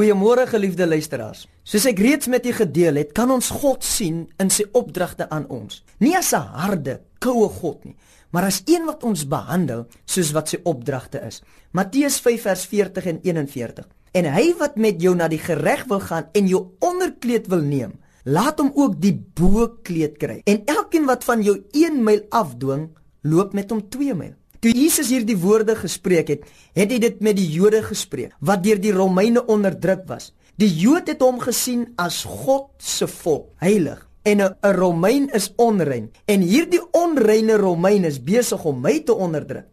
Goeiemôre geliefde luisteraars. Soos ek reeds met u gedeel het, kan ons God sien in sy opdragte aan ons. Nie as 'n harde, koue God nie, maar as een wat ons behandel soos wat sy opdragte is. Matteus 5 vers 40 en 41. En hy wat met jou na die gereg wil gaan en jou onderkleed wil neem, laat hom ook die bokleed kry. En elkeen wat van jou 1 myl afdwing, loop met hom 2 myl. Toe Jesus hierdie woorde gespreek het, het hy dit met die Jode gespreek wat deur die Romeine onderdruk was. Die Jood het hom gesien as God se volk, heilig. En 'n Romein is onrein. En hierdie onreine Romein is besig om my te onderdruk.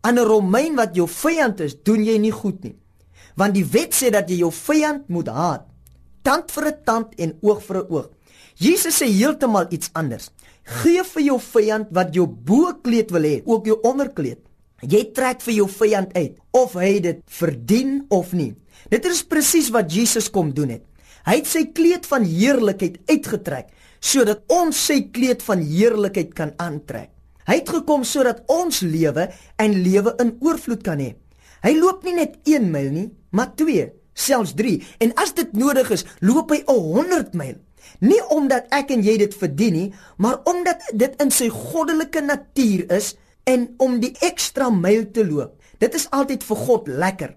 Aan 'n Romein wat jou vyand is, doen jy nie goed nie. Want die wet sê dat jy jou vyand moet haat. Tand vir 'n tand en oog vir 'n oog. Jesus sê heeltemal iets anders. Gee vir jou vyand wat jou bokleed wil hê, ook jou onderkleed. Jy trek vir jou vyand uit of hy dit verdien of nie. Dit is presies wat Jesus kom doen het. Hy het sy kleed van heerlikheid uitgetrek sodat ons sy kleed van heerlikheid kan aantrek. Hy het gekom sodat ons lewe en lewe in oorvloed kan hê. Hy loop nie net 1 myl nie, maar 2, selfs 3 en as dit nodig is, loop hy 'n 100 myl. Nie omdat ek en jy dit verdien nie, maar omdat dit in sy goddelike natuur is en om die ekstra myl te loop. Dit is altyd vir God lekker.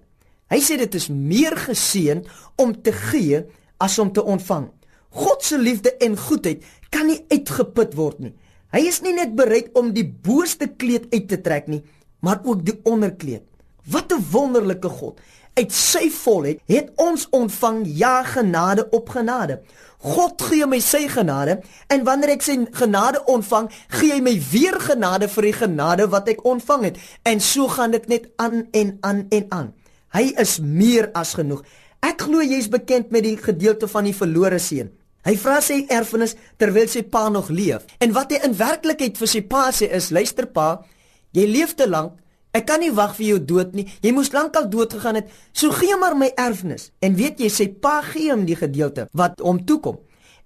Hy sê dit is meer geseënd om te gee as om te ontvang. God se liefde en goedheid kan nie uitgeput word nie. Hy is nie net bereid om die booste kleed uit te trek nie, maar ook die onderkleed. Wat 'n wonderlike God uit sy volheid het ons ontvang ja genade op genade. God gee my sy genade en wanneer ek sy genade ontvang, gee hy my weer genade vir die genade wat ek ontvang het. En so gaan dit net aan en aan en aan. Hy is meer as genoeg. Ek glo jy's bekend met die gedeelte van die verlore seun. Hy vra sy erfenis terwyl sy pa nog leef. En wat hy in werklikheid vir sy pa sê is: "Luister pa, jy leef te lank, Ek kan nie wag vir jou dood nie. Jy moes lankal dood gegaan het. So gee maar my erfenis. En weet jy, sy pa gee hom die gedeelte wat hom toekom.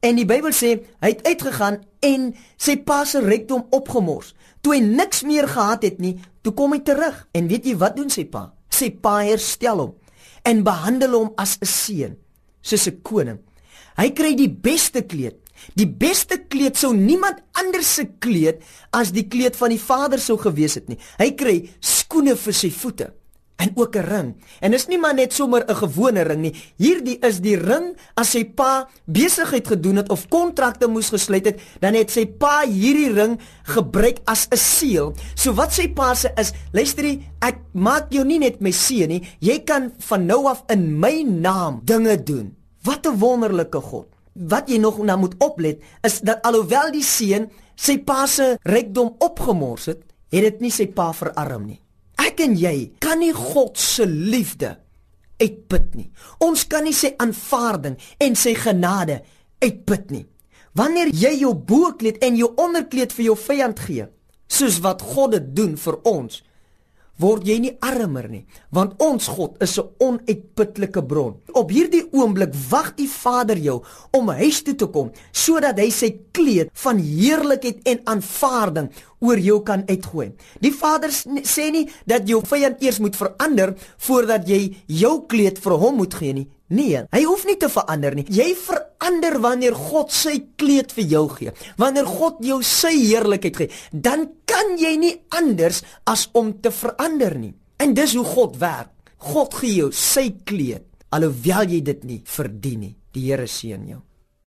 En die Bybel sê hy het uitgegaan en sy pa se rykdom opgemors. Toe hy niks meer gehad het nie, toe kom hy terug. En weet jy wat doen sy pa? Sy pa herstel hom en behandel hom as 'n seun, soos 'n koning. Hy kry die beste kleed Die beste kleed sou niemand anders se kleed as die kleed van die Vader sou gewees het nie. Hy kry skoene vir sy voete en ook 'n ring. En is nie maar net sommer 'n gewone ring nie. Hierdie is die ring as sy pa besigheid gedoen het of kontrakte moes gesluit het, dan het sy pa hierdie ring gebruik as 'n seël. So wat sy pa sê is, luisterie, ek maak jou nie net my seun nie, jy kan van nou af in my naam dinge doen. Wat 'n wonderlike God wat jy nog nou moet oplet is dat alhoewel die seun sy pa se rykdom opgemors het, het dit nie sy pa verarm nie. Ek en jy kan nie God se liefde uitput nie. Ons kan nie sy aanvaarding en sy genade uitput nie. Wanneer jy jou bokleed en jou onderkleed vir jou vyand gee, soos wat God dit doen vir ons, word jy nie armer nie, want ons God is 'n onuitputlike bron. Op hierdie oomblik wag die Vader jou om huis toe te kom sodat hy sy kleed van heerlikheid en aanvaarding oor jou kan uitgooi. Die Vader sê nie dat jou vyand eers moet verander voordat jy jou kleed vir hom moet gee nie. Nee, hy hoef nie te verander nie. Jy verander wanneer God sy kleed vir jou gee. Wanneer God jou sy heerlikheid gee, dan kan jy nie anders as om te verander nie. En dis hoe God werk. God gee jou sy kleed alhoewel jy dit nie verdien nie. Die Here seën jou.